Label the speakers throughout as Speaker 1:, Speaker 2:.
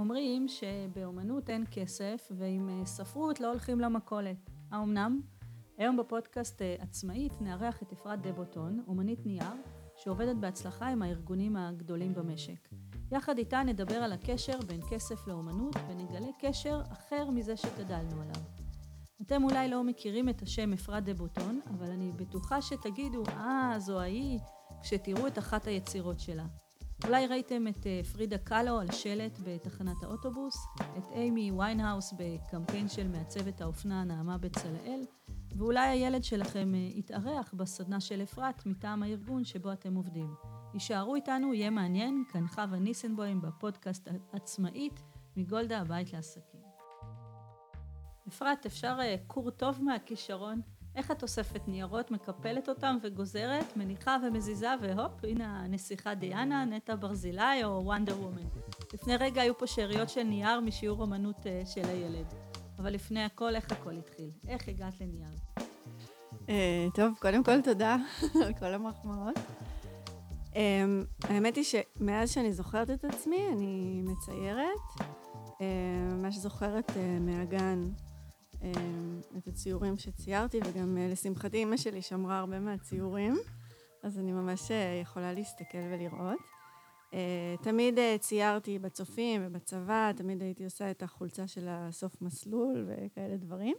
Speaker 1: אומרים שבאומנות אין כסף ועם אה, ספרות לא הולכים למכולת. האמנם? היום בפודקאסט אה, עצמאית נארח את אפרת דבוטון, אומנית נייר, שעובדת בהצלחה עם הארגונים הגדולים במשק. יחד איתה נדבר על הקשר בין כסף לאומנות ונגלה קשר אחר מזה שגדלנו עליו. אתם אולי לא מכירים את השם אפרת דבוטון, אבל אני בטוחה שתגידו, אה, זו ההיא, כשתראו את אחת היצירות שלה. אולי ראיתם את אה, פרידה קאלו על שלט בתחנת האוטובוס, את איימי ויינהאוס בקמפיין של מעצבת האופנה נעמה בצלאל, ואולי הילד שלכם אה, יתארח בסדנה של אפרת מטעם הארגון שבו אתם עובדים. הישארו איתנו, יהיה מעניין, כאן חווה ניסנבוים בפודקאסט עצמאית מגולדה הבית לעסקים. אפרת, אפשר אה, קורטוב מהכישרון? איך את אוספת ניירות, מקפלת אותם וגוזרת, מניחה ומזיזה, והופ, הנה הנסיכה דיאנה, נטע ברזילי או וונדר וומן. לפני רגע היו פה שאריות של נייר משיעור אמנות uh, של הילד. אבל לפני הכל, איך הכל התחיל? איך הגעת לנייר?
Speaker 2: Uh, טוב, קודם כל תודה על כל המחמאות. Um, האמת היא שמאז שאני זוכרת את עצמי, אני מציירת. מה שזוכרת uh, מהגן אמ, את הציורים שציירתי, וגם אה, לשמחתי אימא שלי שמרה הרבה מהציורים, אז אני ממש אה, יכולה להסתכל ולראות. אה, תמיד ציירתי בצופים ובצבא, תמיד הייתי עושה את החולצה של הסוף מסלול וכאלה דברים.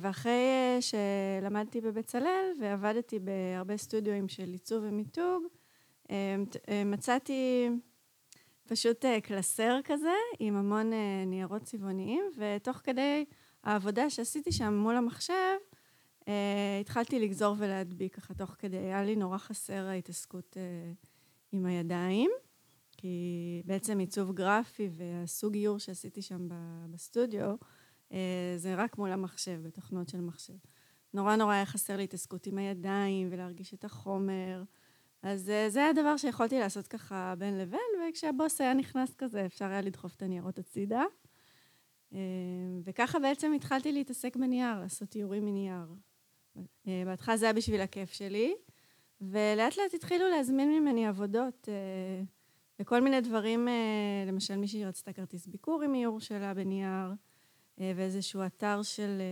Speaker 2: ואחרי שלמדתי בבצלאל ועבדתי בהרבה סטודיואים של עיצוב ומיתוג, מצאתי פשוט קלסר כזה עם המון ניירות צבעוניים, ותוך כדי העבודה שעשיתי שם מול המחשב, אה, התחלתי לגזור ולהדביק ככה תוך כדי, היה לי נורא חסר ההתעסקות אה, עם הידיים, כי בעצם עיצוב גרפי והסוג איור שעשיתי שם בסטודיו, אה, זה רק מול המחשב, בתוכנות של מחשב. נורא נורא היה חסר לי התעסקות עם הידיים ולהרגיש את החומר. אז אה, זה היה הדבר שיכולתי לעשות ככה בין לבין, וכשהבוס היה נכנס כזה, אפשר היה לדחוף את הניירות הצידה. אה, וככה בעצם התחלתי להתעסק בנייר, לעשות תיאורים מנייר. אה, בהתחלה זה היה בשביל הכיף שלי, ולאט לאט התחילו להזמין ממני עבודות אה, לכל מיני דברים, למשל מישהי רצתה כרטיס ביקור עם איור שלה בנייר, ואיזשהו אתר של,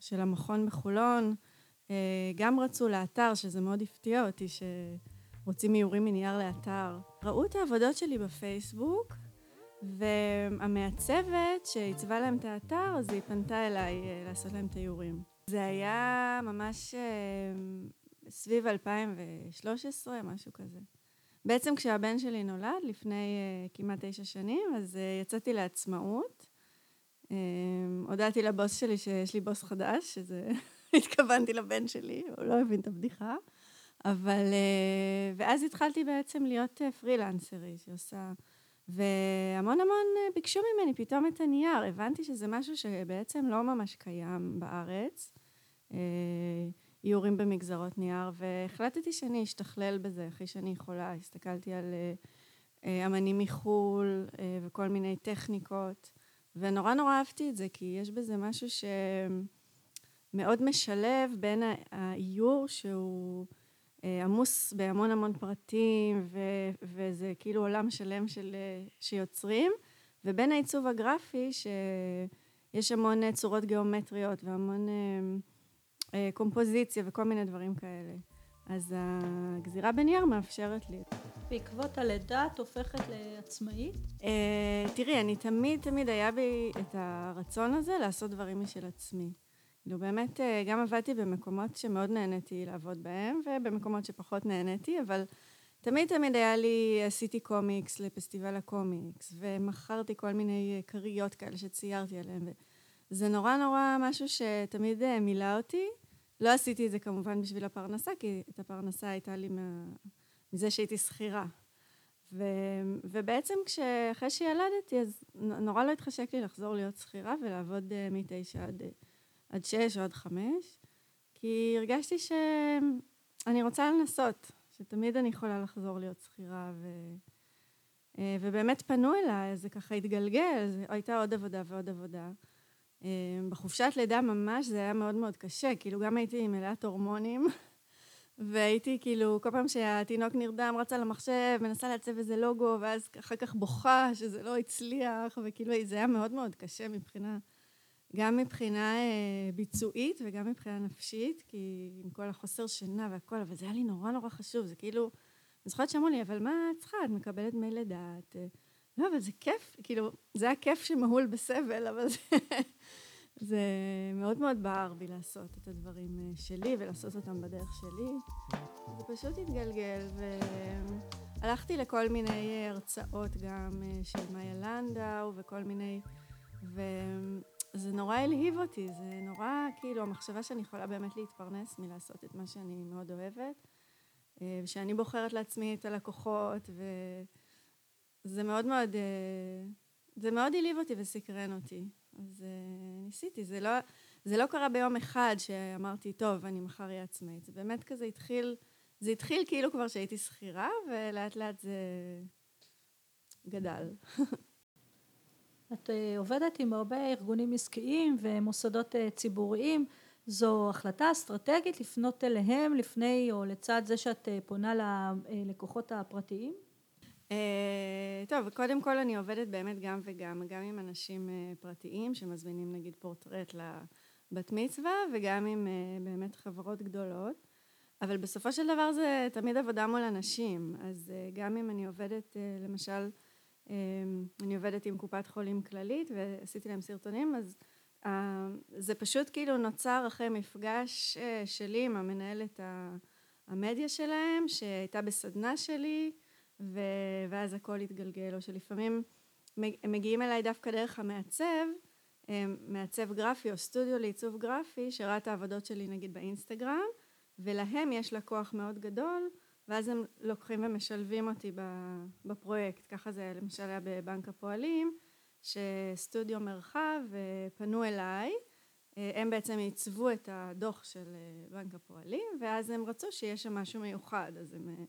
Speaker 2: של המכון בחולון, גם רצו לאתר, שזה מאוד הפתיע אותי, שרוצים איורים מנייר לאתר. ראו את העבודות שלי בפייסבוק, והמעצבת שעיצבה להם את האתר, אז היא פנתה אליי אה, לעשות להם תיאורים. זה היה ממש אה, סביב 2013, משהו כזה. בעצם כשהבן שלי נולד, לפני אה, כמעט תשע שנים, אז יצאתי לעצמאות. הודעתי לבוס שלי שיש לי בוס חדש, שזה... התכוונתי לבן שלי, הוא לא הבין את הבדיחה. אבל... ואז התחלתי בעצם להיות פרילנסרי, שעושה... והמון המון אה, ביקשו ממני פתאום את הנייר. הבנתי שזה משהו שבעצם לא ממש קיים בארץ, אה, איורים במגזרות נייר, והחלטתי שאני אשתכלל בזה הכי שאני יכולה. הסתכלתי על אה, אמנים מחו"ל וכל מיני טכניקות, ונורא נורא אהבתי את זה, כי יש בזה משהו שמאוד משלב בין האיור שהוא... אה, עמוס בהמון המון פרטים, ו, וזה כאילו עולם שלם של, אה, שיוצרים, ובין העיצוב הגרפי, שיש המון צורות גיאומטריות והמון אה, קומפוזיציה וכל מיני דברים כאלה. אז הגזירה בנייר מאפשרת לי.
Speaker 1: בעקבות הלידה את הופכת לעצמאית?
Speaker 2: תראי, אני תמיד תמיד היה בי את הרצון הזה לעשות דברים משל עצמי. כאילו באמת אה, גם עבדתי במקומות שמאוד נהניתי לעבוד בהם, ובמקומות שפחות נהניתי, אבל תמיד תמיד היה לי, עשיתי קומיקס לפסטיבל הקומיקס, ומכרתי כל מיני אה, כריות כאלה שציירתי עליהן, וזה נורא נורא משהו שתמיד אה, מילא אותי. לא עשיתי את זה כמובן בשביל הפרנסה, כי את הפרנסה הייתה לי מה... מזה שהייתי שכירה. ו... ובעצם כשאחרי שילדתי, אז נורא לא התחשק לי לחזור להיות שכירה ולעבוד מתשע עד... עד שש או עד חמש, כי הרגשתי שאני רוצה לנסות, שתמיד אני יכולה לחזור להיות שכירה, ו... אה, ובאמת פנו אליי, זה ככה התגלגל, זה הייתה עוד עבודה ועוד עבודה. אה, בחופשת לידה ממש זה היה מאוד מאוד קשה, כאילו גם הייתי מלאת הורמונים, והייתי כאילו, כל פעם שהתינוק נרדם, רצה למחשב, מנסה לעצב איזה לוגו, ואז אחר כך בוכה שזה לא הצליח, וכאילו זה היה מאוד מאוד קשה מבחינה, גם מבחינה אה, ביצועית וגם מבחינה נפשית, כי עם כל החוסר שינה והכל, אבל זה היה לי נורא נורא חשוב, זה כאילו, אני זוכרת שאמרו לי, אבל מה את צריכה? את מקבלת דמי לידה, את... אה, לא, אבל זה כיף, כאילו, זה היה כיף שמהול בסבל, אבל זה... זה מאוד מאוד בער בי לעשות את הדברים אה, שלי ולעשות אותם בדרך שלי. זה פשוט התגלגל, והלכתי לכל מיני הרצאות גם של מאיה לנדאו וכל מיני... וזה נורא הלהיב אותי, זה נורא, כאילו, המחשבה שאני יכולה באמת להתפרנס מלעשות את מה שאני מאוד אוהבת, ושאני בוחרת לעצמי את הלקוחות, וזה מאוד מאוד, זה מאוד הלהיב אותי וסקרן אותי. אז uh, ניסיתי, זה לא, זה לא קרה ביום אחד שאמרתי, טוב, אני מחר אהיה עצמאית. זה באמת כזה התחיל, זה התחיל כאילו כבר שהייתי שכירה, ולאט לאט זה גדל.
Speaker 1: את uh, עובדת עם הרבה ארגונים עסקיים ומוסדות uh, ציבוריים. זו החלטה אסטרטגית לפנות אליהם לפני או לצד זה שאת uh, פונה ללקוחות הפרטיים?
Speaker 2: אה, טוב, קודם כל אני עובדת באמת גם וגם, גם עם אנשים אה, פרטיים שמזמינים נגיד פורטרט לבת מצווה וגם עם אה, באמת חברות גדולות, אבל בסופו של דבר זה תמיד עבודה מול אנשים, אז גם אם אני עובדת למשל, אני עובדת עם קופת חולים כללית ועשיתי להם סרטונים, אז זה פשוט כאילו נוצר אחרי מפגש שלי עם המנהלת המדיה שלהם שהייתה בסדנה שלי. ואז הכל יתגלגל, או שלפעמים הם מגיעים אליי דווקא דרך המעצב, מעצב גרפי או סטודיו לעיצוב גרפי, שראה את העבודות שלי נגיד באינסטגרם, ולהם יש לקוח מאוד גדול, ואז הם לוקחים ומשלבים אותי בפרויקט. ככה זה למשל היה בבנק הפועלים, שסטודיו מרחב פנו אליי, הם בעצם עיצבו את הדוח של בנק הפועלים, ואז הם רצו שיהיה שם משהו מיוחד, אז הם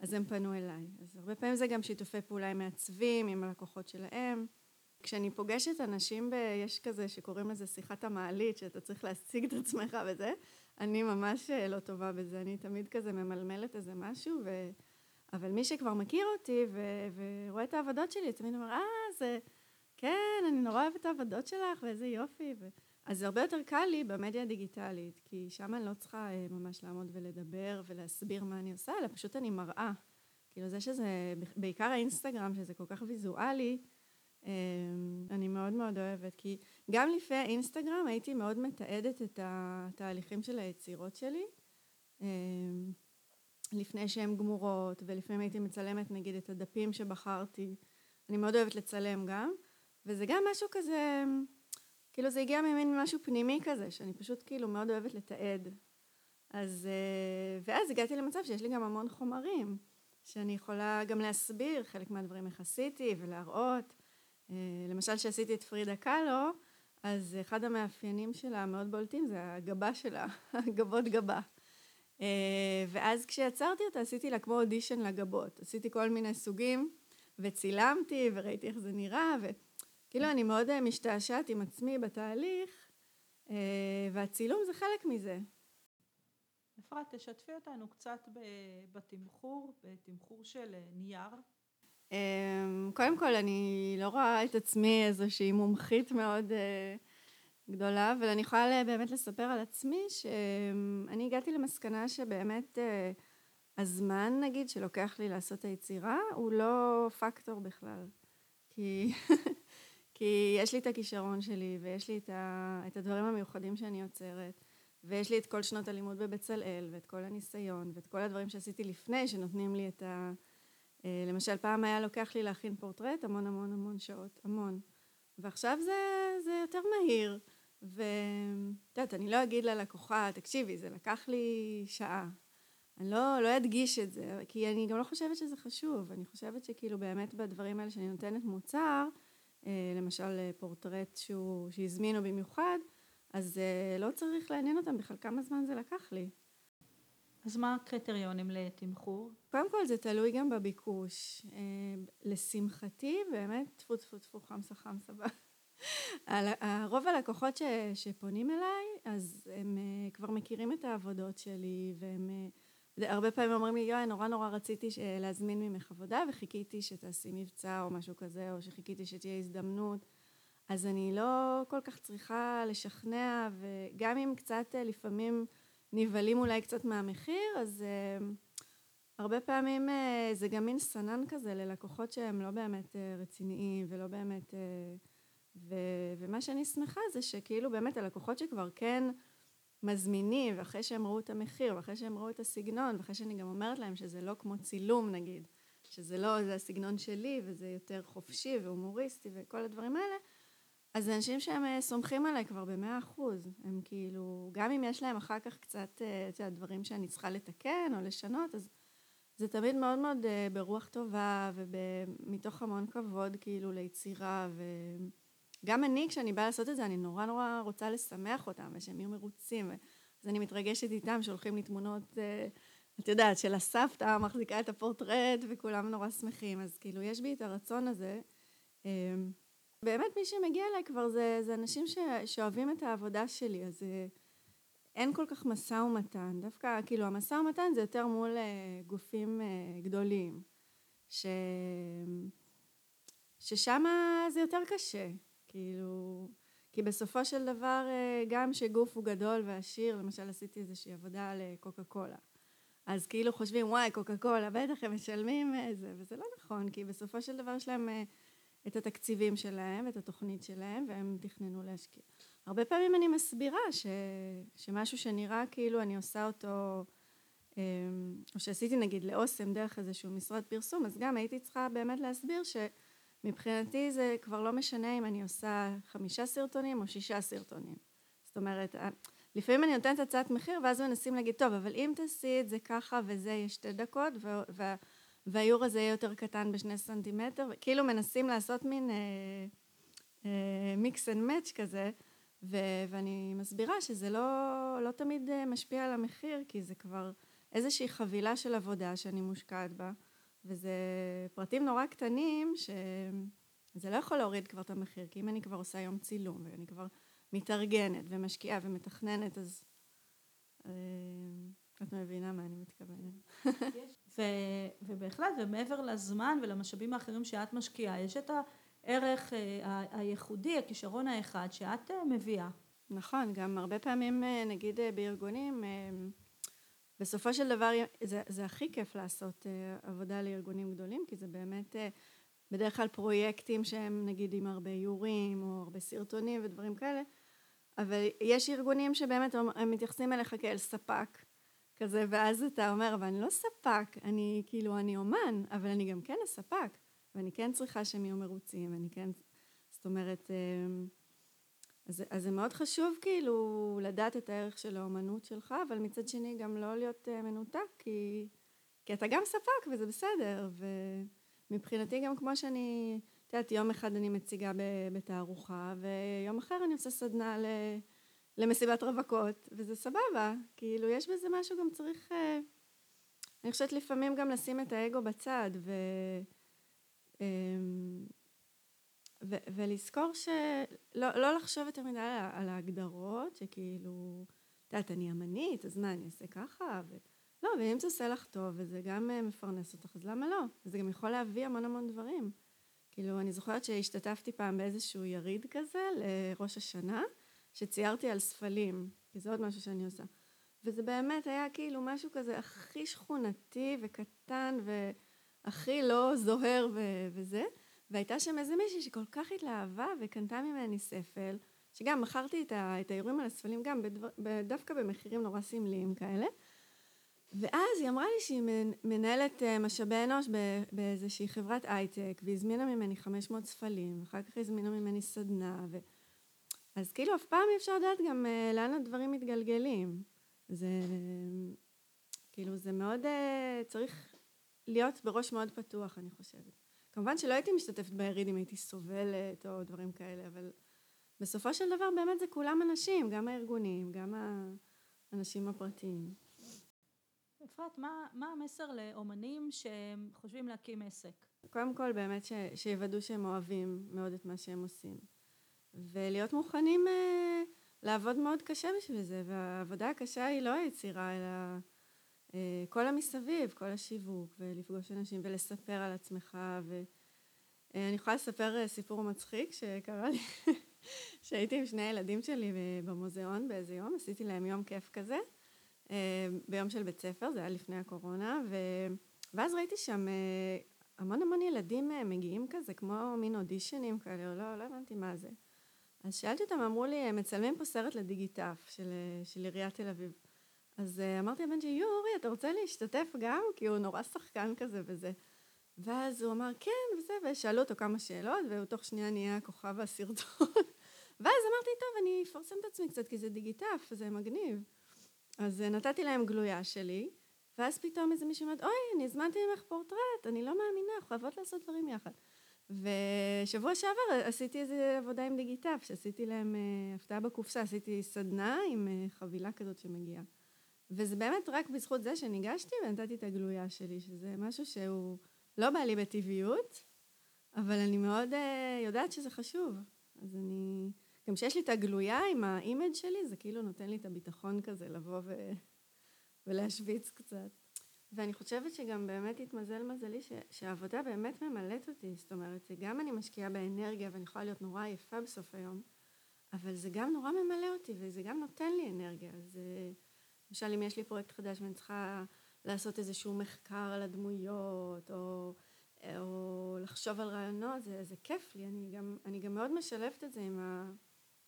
Speaker 2: אז הם פנו אליי. אז הרבה פעמים זה גם שיתופי פעולה עם מעצבים, עם הלקוחות שלהם. כשאני פוגשת אנשים, ב... יש כזה שקוראים לזה שיחת המעלית, שאתה צריך להשיג את עצמך וזה, אני ממש אה, לא טובה בזה, אני תמיד כזה ממלמלת איזה משהו, ו... אבל מי שכבר מכיר אותי ו... ורואה את העבודות שלי, תמיד אומר, אה, זה... כן, אני נורא אוהבת את העבודות שלך, ואיזה יופי. ו... אז זה הרבה יותר קל לי במדיה הדיגיטלית, כי שם אני לא צריכה אה, ממש לעמוד ולדבר ולהסביר מה אני עושה, אלא פשוט אני מראה. כאילו זה שזה, בעיקר האינסטגרם, שזה כל כך ויזואלי, אה, אני מאוד מאוד אוהבת, כי גם לפני האינסטגרם הייתי מאוד מתעדת את התהליכים של היצירות שלי, אה, לפני שהן גמורות, ולפעמים הייתי מצלמת נגיד את הדפים שבחרתי, אני מאוד אוהבת לצלם גם, וזה גם משהו כזה כאילו זה הגיע ממין משהו פנימי כזה, שאני פשוט כאילו מאוד אוהבת לתעד. אז, אה, ואז הגעתי למצב שיש לי גם המון חומרים, שאני יכולה גם להסביר חלק מהדברים איך עשיתי ולהראות. אה, למשל שעשיתי את פרידה קאלו, אז אחד המאפיינים שלה מאוד בולטים זה הגבה שלה, הגבות גבה. אה, ואז כשיצרתי אותה עשיתי לה כמו אודישן לגבות, עשיתי כל מיני סוגים וצילמתי וראיתי איך זה נראה ו... כאילו אני מאוד אה, משתעשעת עם עצמי בתהליך, אה, והצילום זה חלק מזה.
Speaker 1: אפרת, תשתפי אותנו קצת בתמחור, בתמחור של נייר.
Speaker 2: קודם כל, אני לא רואה את עצמי איזושהי מומחית מאוד גדולה, אבל אני יכולה באמת לספר על עצמי שאני הגעתי למסקנה שבאמת הזמן, נגיד, שלוקח לי לעשות את היצירה, הוא לא פקטור בכלל. כי כי יש לי את הכישרון שלי, ויש לי את, ה, את הדברים המיוחדים שאני יוצרת, ויש לי את כל שנות הלימוד בבצלאל, ואת כל הניסיון, ואת כל הדברים שעשיתי לפני, שנותנים לי את ה... אה, למשל, פעם היה לוקח לי להכין פורטרט המון המון המון שעות, המון. ועכשיו זה, זה יותר מהיר. ואת יודעת, אני לא אגיד ללקוחה, תקשיבי, זה לקח לי שעה. אני לא, לא אדגיש את זה, כי אני גם לא חושבת שזה חשוב. אני חושבת שכאילו באמת בדברים האלה שאני נותנת מוצר, אה, למשל אה, פורטרט שהוא, שהזמינו במיוחד, אז לא צריך לעניין אותם בכלל כמה זמן זה לקח לי.
Speaker 1: אז מה הקריטריונים לתמחור?
Speaker 2: קודם כל זה תלוי גם בביקוש. לשמחתי, באמת, טפו טפו טפו חמסה חמסה. רוב הלקוחות ש, שפונים אליי, אז הם כבר מכירים את העבודות שלי, והם הרבה פעמים אומרים לי, יואי, נורא נורא רציתי להזמין ממך עבודה, וחיכיתי שתעשי מבצע או משהו כזה, או שחיכיתי שתהיה הזדמנות. אז אני לא כל כך צריכה לשכנע, וגם אם קצת אה, לפעמים נבהלים אולי קצת מהמחיר, אז uh, הרבה פעמים uh, זה גם מין סנן כזה ללקוחות שהם לא באמת uh, רציניים ולא באמת... Uh, ו- ומה שאני שמחה זה שכאילו באמת הלקוחות שכבר כן מזמינים, ואחרי שהם ראו את המחיר, ואחרי שהם ראו את הסגנון, ואחרי שאני גם אומרת להם שזה לא כמו צילום נגיד, שזה לא, זה הסגנון שלי, וזה יותר חופשי והומוריסטי וכל הדברים האלה, אז זה אנשים שהם אה, סומכים עליי כבר במאה אחוז. הם כאילו, גם אם יש להם אחר כך קצת, אה, את יודעת, דברים שאני צריכה לתקן או לשנות, אז זה תמיד מאוד מאוד אה, ברוח טובה ומתוך המון כבוד כאילו ליצירה וגם אני כשאני באה לעשות את זה אני נורא נורא רוצה לשמח אותם ושהם יהיו מרוצים אז אני מתרגשת איתם שולחים לי תמונות את יודעת של הסבתא מחזיקה את הפורטרט וכולם נורא שמחים אז כאילו יש בי את הרצון הזה באמת מי שמגיע אליי כבר זה, זה אנשים ש, שאוהבים את העבודה שלי, אז אה, אין כל כך משא ומתן. דווקא, כאילו, המשא ומתן זה יותר מול אה, גופים אה, גדולים, ש... ששם זה יותר קשה, כאילו... כי בסופו של דבר, גם שגוף הוא גדול ועשיר, למשל עשיתי איזושהי עבודה לקוקה קולה. אז כאילו חושבים, וואי, קוקה קולה, בטח הם משלמים איזה, וזה לא נכון, כי בסופו של דבר יש להם את התקציבים שלהם, את התוכנית שלהם, והם תכננו להשקיע. הרבה פעמים אני מסבירה ש, שמשהו שנראה כאילו אני עושה אותו, אמ, או שעשיתי נגיד לאוסם דרך איזשהו משרד פרסום, אז גם הייתי צריכה באמת להסביר שמבחינתי זה כבר לא משנה אם אני עושה חמישה סרטונים או שישה סרטונים. זאת אומרת, לפעמים אני נותנת הצעת מחיר ואז מנסים להגיד, טוב, אבל אם תעשי את זה ככה וזה יהיה שתי דקות, וה... והאיור הזה יהיה יותר קטן בשני סנטימטר, וכאילו מנסים לעשות מין מיקס אנד מאץ' כזה, ו- ואני מסבירה שזה לא, לא תמיד אה, משפיע על המחיר, כי זה כבר איזושהי חבילה של עבודה שאני מושקעת בה, וזה פרטים נורא קטנים שזה לא יכול להוריד כבר את המחיר, כי אם אני כבר עושה יום צילום, ואני כבר מתארגנת ומשקיעה ומתכננת, אז... אה, את מבינה מה אני מתכוונת.
Speaker 1: ו- ובהחלט, ומעבר לזמן ולמשאבים האחרים שאת משקיעה, יש את הערך אה, הייחודי, הכישרון האחד שאת אה, מביאה.
Speaker 2: נכון, גם הרבה פעמים אה, נגיד בארגונים, בסופו של דבר זה, זה הכי כיף לעשות עבודה לארגונים גדולים, כי זה באמת בדרך כלל פרויקטים שהם נגיד עם הרבה איורים או הרבה סרטונים ודברים כאלה, אבל יש ארגונים שבאמת הם מתייחסים אליך כאל ספק. כזה, ואז אתה אומר, אבל אני לא ספק, אני כאילו, אני אומן, אבל אני גם כן הספק, ואני כן צריכה שהם יהיו מרוצים, אני כן, זאת אומרת, אמ, אז, אז זה מאוד חשוב כאילו לדעת את הערך של האומנות שלך, אבל מצד שני גם לא להיות אה, מנותק, כי, כי אתה גם ספק וזה בסדר, ומבחינתי גם כמו שאני, את יודעת, יום אחד אני מציגה בתערוכה, ויום אחר אני עושה סדנה ל... למסיבת רווקות, וזה סבבה, כאילו יש בזה משהו גם צריך, אה, אני חושבת לפעמים גם לשים את האגו בצד ו, אמ, ו, ולזכור שלא לא לחשוב יותר מדי על, על ההגדרות, שכאילו, את יודעת, אני אמנית, אז מה, אני אעשה ככה? ו... לא, ואם זה עושה לך טוב וזה גם אה, מפרנס אותך, אז למה לא? וזה גם יכול להביא המון המון דברים. כאילו, אני זוכרת שהשתתפתי פעם באיזשהו יריד כזה לראש השנה, שציירתי על ספלים, כי זה עוד משהו שאני עושה. וזה באמת היה כאילו משהו כזה הכי שכונתי וקטן והכי לא זוהר ו- וזה. והייתה שם איזה מישהי שכל כך התלהבה וקנתה ממני ספל, שגם מכרתי את, ה- את האיורים על הספלים גם בדבר, דווקא במחירים נורא סמליים כאלה. ואז היא אמרה לי שהיא מנהלת אה, משאבי אנוש באיזושהי חברת הייטק, והזמינה ממני 500 ספלים, אחר כך הזמינה ממני סדנה, ו... אז כאילו אף פעם אי אפשר לדעת גם uh, לאן הדברים מתגלגלים. זה כאילו זה מאוד uh, צריך להיות בראש מאוד פתוח אני חושבת. כמובן שלא הייתי משתתפת ביריד אם הייתי סובלת או דברים כאלה, אבל בסופו של דבר באמת זה כולם אנשים, גם הארגונים, גם האנשים הפרטיים.
Speaker 1: אפרת, מה, מה המסר לאומנים שחושבים להקים עסק?
Speaker 2: קודם כל באמת ש, שיוודאו שהם אוהבים מאוד את מה שהם עושים. ולהיות מוכנים uh, לעבוד מאוד קשה בשביל זה, והעבודה הקשה היא לא היצירה, אלא כל המסביב, כל השיווק, ולפגוש אנשים ולספר על עצמך, ואני יכולה לספר סיפור מצחיק שקרה לי, שהייתי עם שני הילדים שלי במוזיאון באיזה יום, עשיתי להם יום כיף כזה, ביום של בית ספר, זה היה לפני הקורונה, ו... ואז ראיתי שם המון המון ילדים מגיעים כזה, כמו מין אודישנים כאלה, לא, לא הבנתי מה זה. אז שאלתי אותם, אמרו לי, מצלמים פה סרט לדיגיטף של, של עיריית תל אביב. אז אמרתי לבן שלי, יו, אורי, אתה רוצה להשתתף גם? כי הוא נורא שחקן כזה וזה. ואז הוא אמר, כן, וזה, ושאלו אותו כמה שאלות, והוא תוך שנייה נהיה כוכב הסרטון. ואז אמרתי, טוב, אני אפרסם את עצמי קצת, כי זה דיגיטף, זה מגניב. אז נתתי להם גלויה שלי, ואז פתאום איזה מישהו אומרת, אוי, אני הזמנתי ממך פורטרט, אני לא מאמינה, חייבות לעשות דברים יחד. ושבוע שעבר עשיתי איזה עבודה עם דיגיטף, שעשיתי להם uh, הפתעה בקופסה, עשיתי סדנה עם uh, חבילה כזאת שמגיעה. וזה באמת רק בזכות זה שניגשתי ונתתי את הגלויה שלי, שזה משהו שהוא לא בא לי בטבעיות, אבל אני מאוד uh, יודעת שזה חשוב. אז אני, גם כשיש לי את הגלויה עם האימג' שלי, זה כאילו נותן לי את הביטחון כזה לבוא ו... ולהשוויץ קצת. ואני חושבת שגם באמת התמזל מזלי ש, שהעבודה באמת ממלאת אותי, זאת אומרת, גם אני משקיעה באנרגיה ואני יכולה להיות נורא עייפה בסוף היום, אבל זה גם נורא ממלא אותי וזה גם נותן לי אנרגיה. אז למשל אם יש לי פרויקט חדש ואני צריכה לעשות איזשהו מחקר על הדמויות, או, או לחשוב על רעיונות, זה, זה כיף לי, אני גם, אני גם מאוד משלבת את זה עם, ה,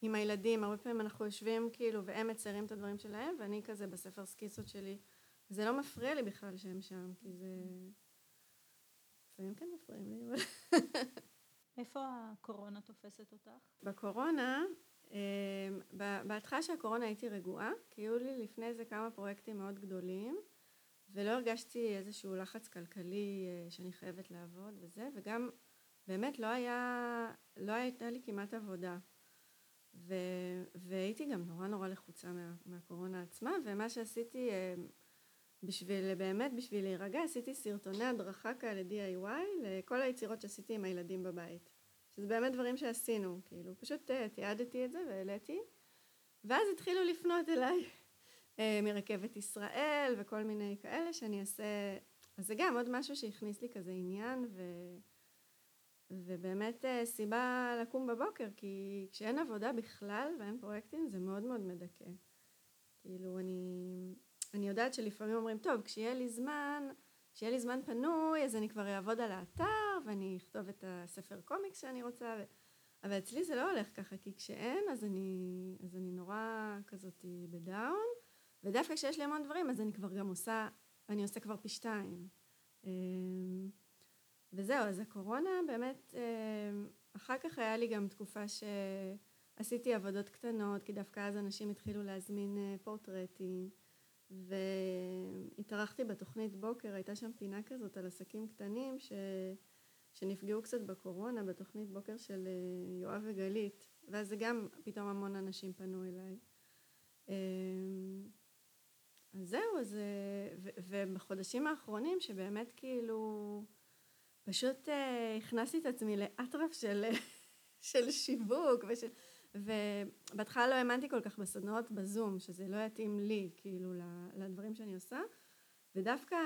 Speaker 2: עם הילדים, הרבה פעמים אנחנו יושבים כאילו והם מציירים את הדברים שלהם ואני כזה בספר סקיצות שלי זה לא מפריע לי בכלל שהם שם, כי זה... לפעמים כן מפריעים לי, אבל...
Speaker 1: איפה הקורונה תופסת אותך?
Speaker 2: בקורונה, אמ, בהתחלה של הקורונה הייתי רגועה, כי היו לי לפני זה כמה פרויקטים מאוד גדולים, ולא הרגשתי איזשהו לחץ כלכלי אה, שאני חייבת לעבוד וזה, וגם באמת לא היה, לא הייתה לי כמעט עבודה. ו, והייתי גם נורא נורא לחוצה מה, מהקורונה עצמה, ומה שעשיתי אמ, בשביל, באמת בשביל להירגע, עשיתי סרטוני הדרכה כאלה DIY לכל היצירות שעשיתי עם הילדים בבית. שזה באמת דברים שעשינו, כאילו, פשוט אה, תיעדתי את זה והעליתי, ואז התחילו לפנות אליי אה, מרכבת ישראל וכל מיני כאלה שאני אעשה, אז זה גם עוד משהו שהכניס לי כזה עניין, ו... ובאמת אה, סיבה לקום בבוקר, כי כשאין עבודה בכלל ואין פרויקטים זה מאוד מאוד מדכא. כאילו אני אני יודעת שלפעמים אומרים, טוב, כשיהיה לי זמן, כשיהיה לי זמן פנוי, אז אני כבר אעבוד על האתר, ואני אכתוב את הספר קומיקס שאני רוצה, ו... אבל אצלי זה לא הולך ככה, כי כשאין, אז אני, אז אני נורא כזאת בדאון, ודווקא כשיש לי המון דברים, אז אני כבר גם עושה, אני עושה כבר פי שתיים. אמ, וזהו, אז הקורונה באמת, אמ, אחר כך היה לי גם תקופה שעשיתי עבודות קטנות, כי דווקא אז אנשים התחילו להזמין אה, פורטרטים. והתארחתי בתוכנית בוקר, הייתה שם פינה כזאת על עסקים קטנים ש... שנפגעו קצת בקורונה, בתוכנית בוקר של אה, יואב וגלית, ואז זה גם פתאום המון אנשים פנו אליי. אמ, אז זהו, אז, אה, ו... ובחודשים האחרונים שבאמת כאילו פשוט אה, הכנסתי את עצמי לאטרף של, של שיווק ושל... ובהתחלה לא האמנתי כל כך בסדנאות בזום, שזה לא יתאים לי, כאילו, לדברים שאני עושה, ודווקא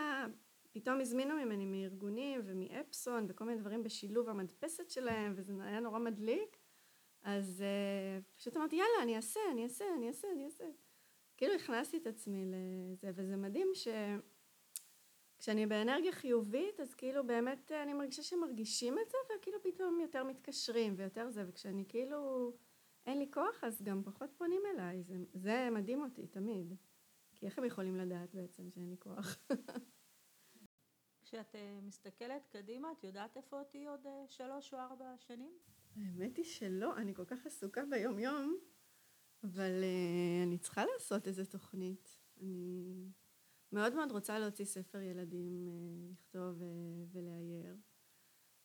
Speaker 2: פתאום הזמינו ממני מארגונים ומאפסון וכל מיני דברים בשילוב המדפסת שלהם, וזה היה נורא מדליק, אז uh, פשוט אמרתי, יאללה, אני אעשה, אני אעשה, אני אעשה, אני אעשה. כאילו הכנסתי את עצמי לזה, וזה מדהים ש... כשאני באנרגיה חיובית, אז כאילו באמת אני מרגישה שמרגישים את זה, וכאילו פתאום יותר מתקשרים ויותר זה, וכשאני כאילו אין לי כוח, אז גם פחות פונים אליי. זה, זה מדהים אותי, תמיד. כי איך הם יכולים לדעת בעצם שאין לי כוח?
Speaker 1: כשאת uh, מסתכלת קדימה, את יודעת איפה תהיי עוד uh, שלוש או ארבע שנים?
Speaker 2: האמת היא שלא, אני כל כך עסוקה ביום-יום, אבל uh, אני צריכה לעשות איזה תוכנית. אני מאוד מאוד רוצה להוציא ספר ילדים, uh, לכתוב uh, ולאייר.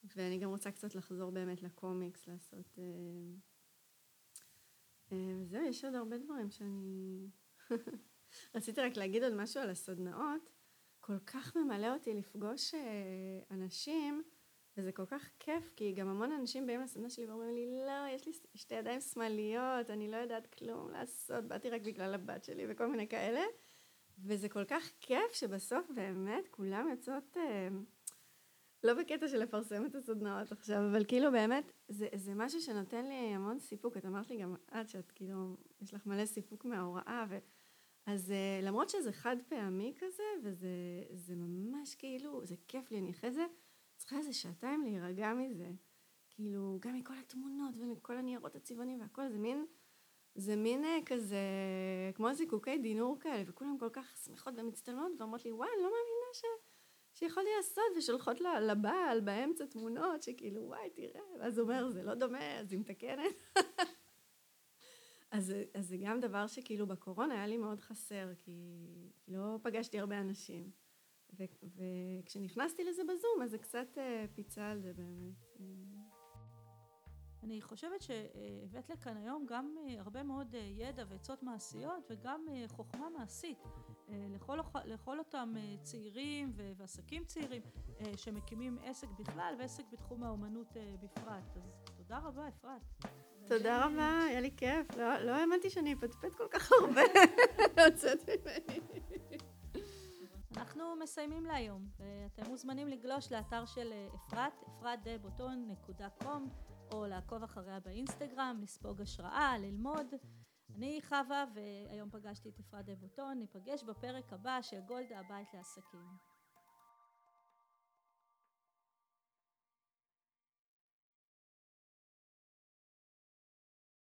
Speaker 2: ואני גם רוצה קצת לחזור באמת לקומיקס, לעשות... Uh, אה, וזהו, יש עוד הרבה דברים שאני... רציתי רק להגיד עוד משהו על הסדנאות. כל כך ממלא אותי לפגוש אה, אנשים, וזה כל כך כיף, כי גם המון אנשים באים לסדנה שלי ואומרים לי, לא, יש לי שתי ידיים שמאליות, אני לא יודעת כלום לעשות, באתי רק בגלל הבת שלי וכל מיני כאלה. וזה כל כך כיף שבסוף באמת כולם יוצאות, אה, לא בקטע של לפרסם את הסדנאות עכשיו, אבל כאילו באמת, זה, זה משהו שנותן לי המון סיפוק. את אמרת לי גם את שאת כאילו, יש לך מלא סיפוק מההוראה, ו... אז אה, למרות שזה חד פעמי כזה, וזה ממש כאילו, זה כיף לי, אני אחרי זה צריכה איזה שעתיים להירגע מזה. כאילו, גם מכל התמונות ומכל הניירות הצבעונים והכל, זה מין... זה מין אה, כזה, כמו זיקוקי דינור כאלה, וכולם כל כך שמחות ומצטלמות, ואומרות לי, וואי, אני לא מאמינה ש... שיכולתי לעשות, ושולחות לבעל באמצע תמונות, שכאילו, וואי, תראה, ואז הוא אומר, זה לא דומה, אז היא מתקנת. אז, אז זה גם דבר שכאילו בקורונה היה לי מאוד חסר, כי, לא פגשתי הרבה אנשים. וכשנכנסתי לזה בזום, אז זה קצת אה, פיצה על זה באמת.
Speaker 1: אני חושבת שהבאת לכאן היום גם אה, הרבה מאוד אה, ידע ועצות מעשיות וגם אה, חוכמה מעשית לכל, לכל אותם צעירים ועסקים צעירים שמקימים עסק בכלל ועסק בתחום האומנות בפרט. אז תודה רבה אפרת.
Speaker 2: תודה רבה, היה לי כיף. לא, לא האמנתי שאני אפטפט כל כך הרבה. יוצאת ממני.
Speaker 1: אנחנו מסיימים להיום, ואתם מוזמנים לגלוש לאתר של אפרת, אפרת.בוטון.com או לעקוב אחריה באינסטגרם, לספוג השראה, ללמוד. אני חווה, והיום פגשתי את אפרת דבוטון, ניפגש בפרק הבא של גולדה הבית לעסקים.